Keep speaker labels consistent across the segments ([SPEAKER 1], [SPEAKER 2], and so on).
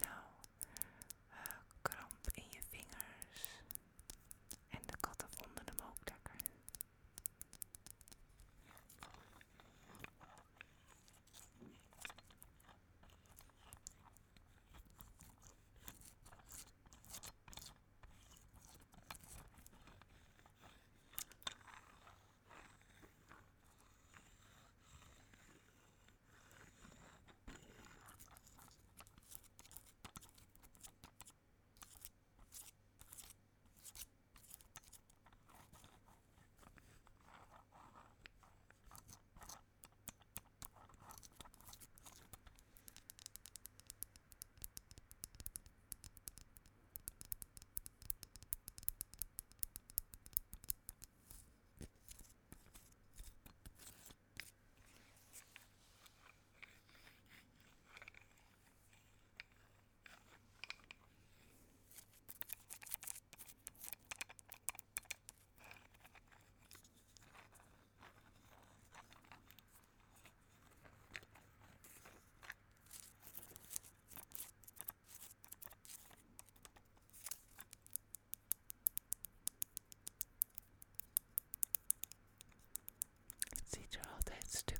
[SPEAKER 1] now. Let's do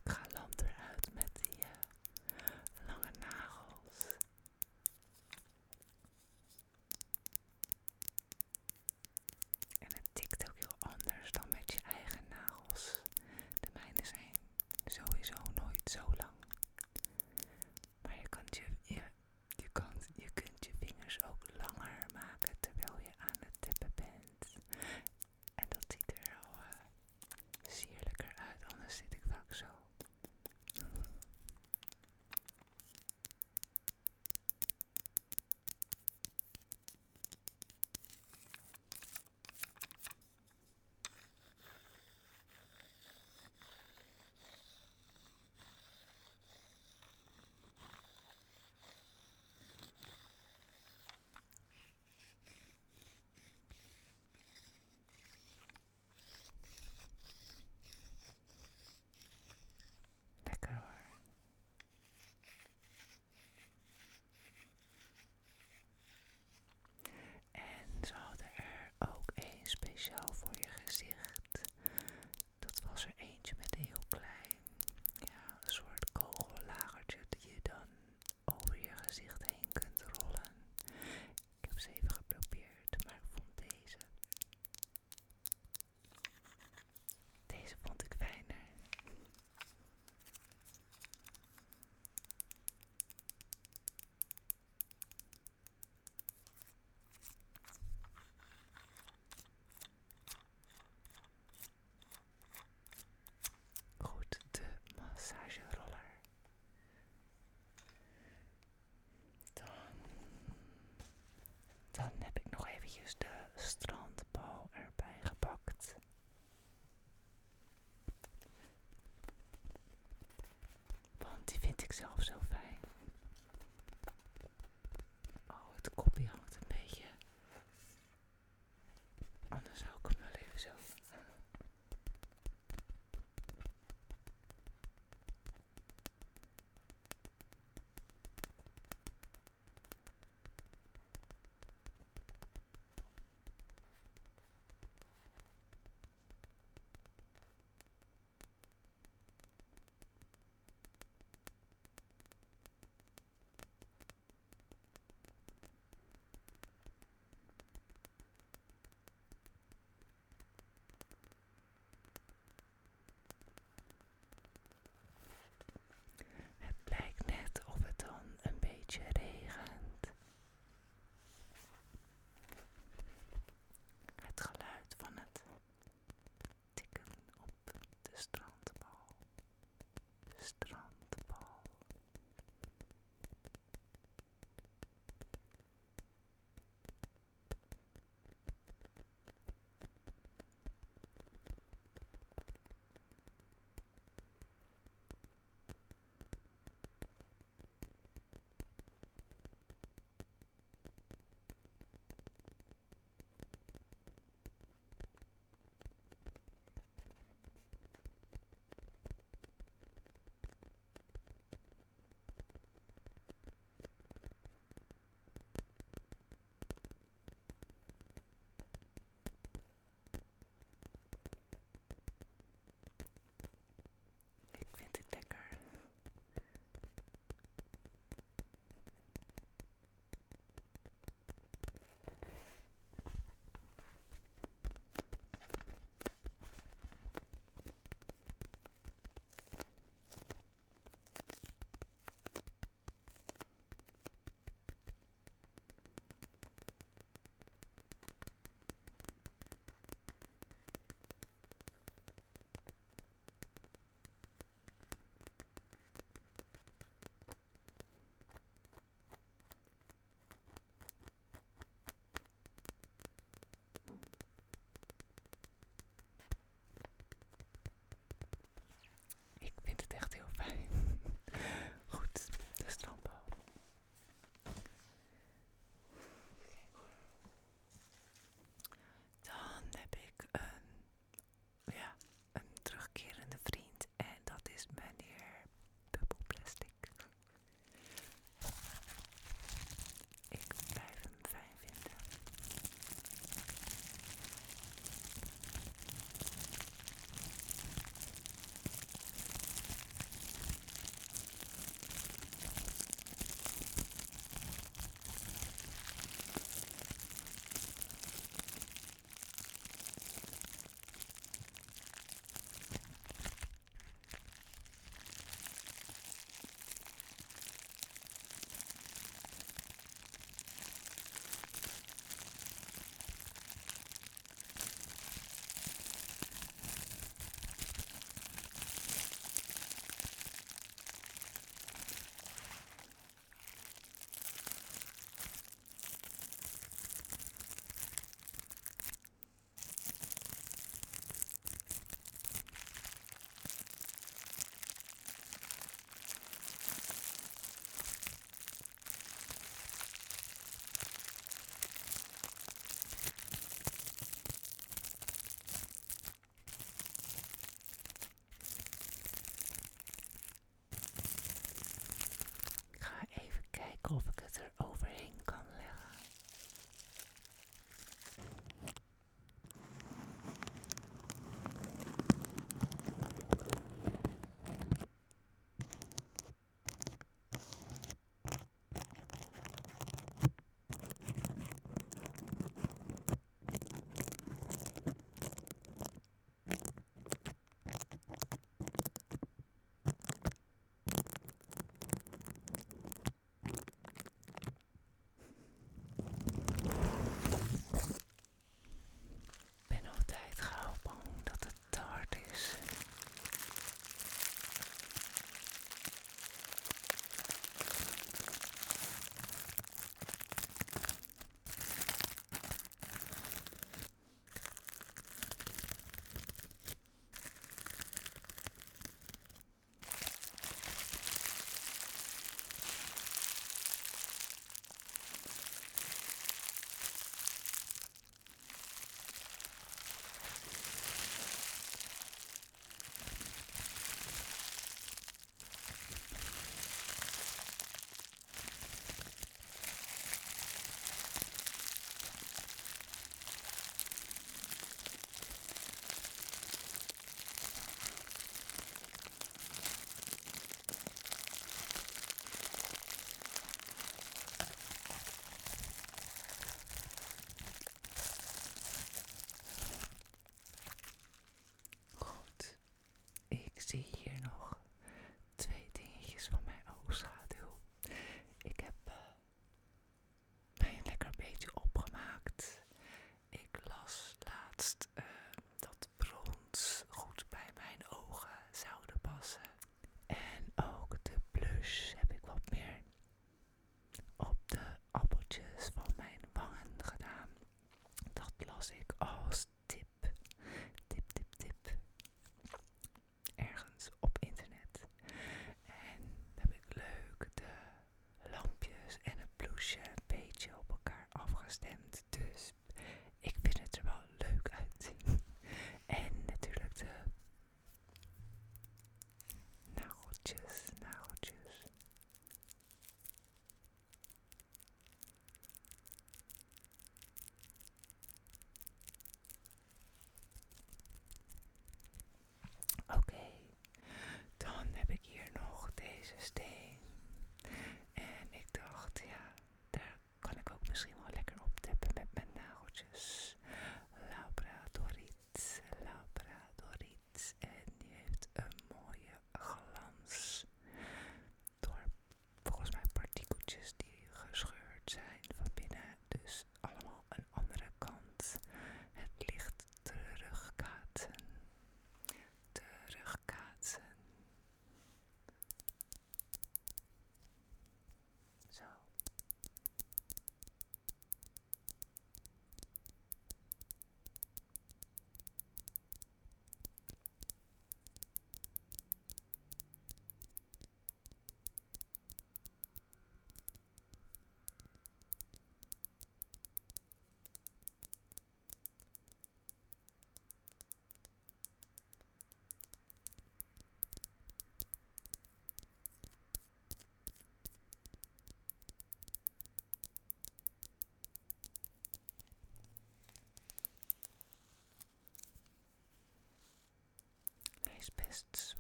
[SPEAKER 1] nice pests.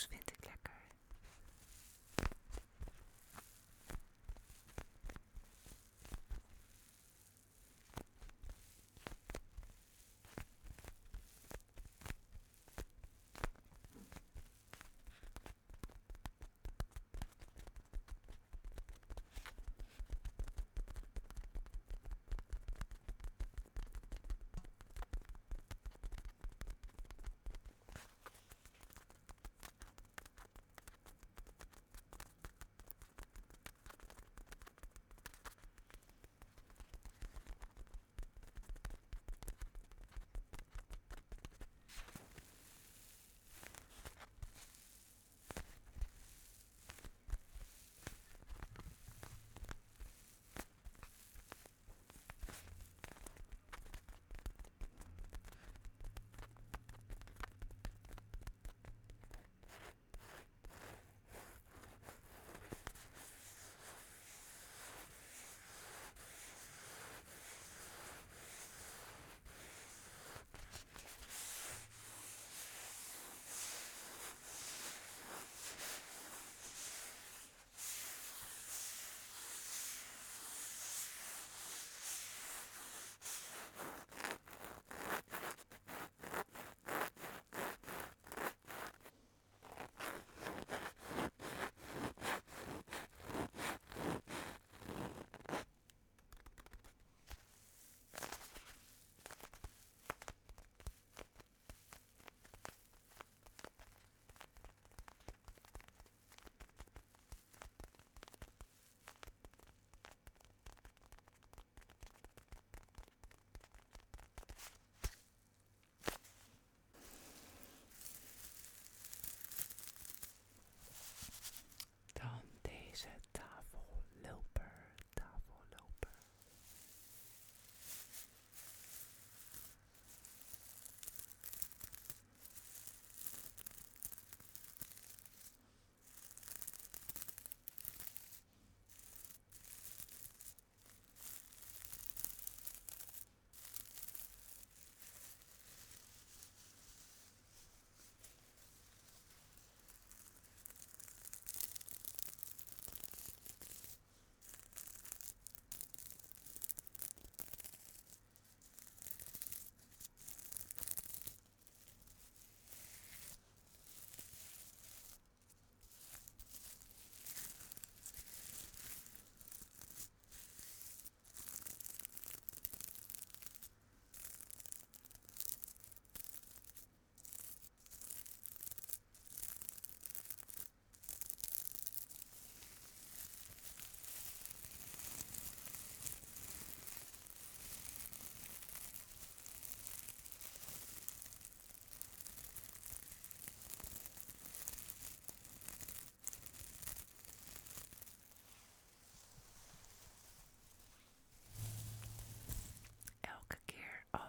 [SPEAKER 1] sus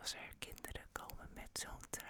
[SPEAKER 1] als er kinderen komen met zo'n.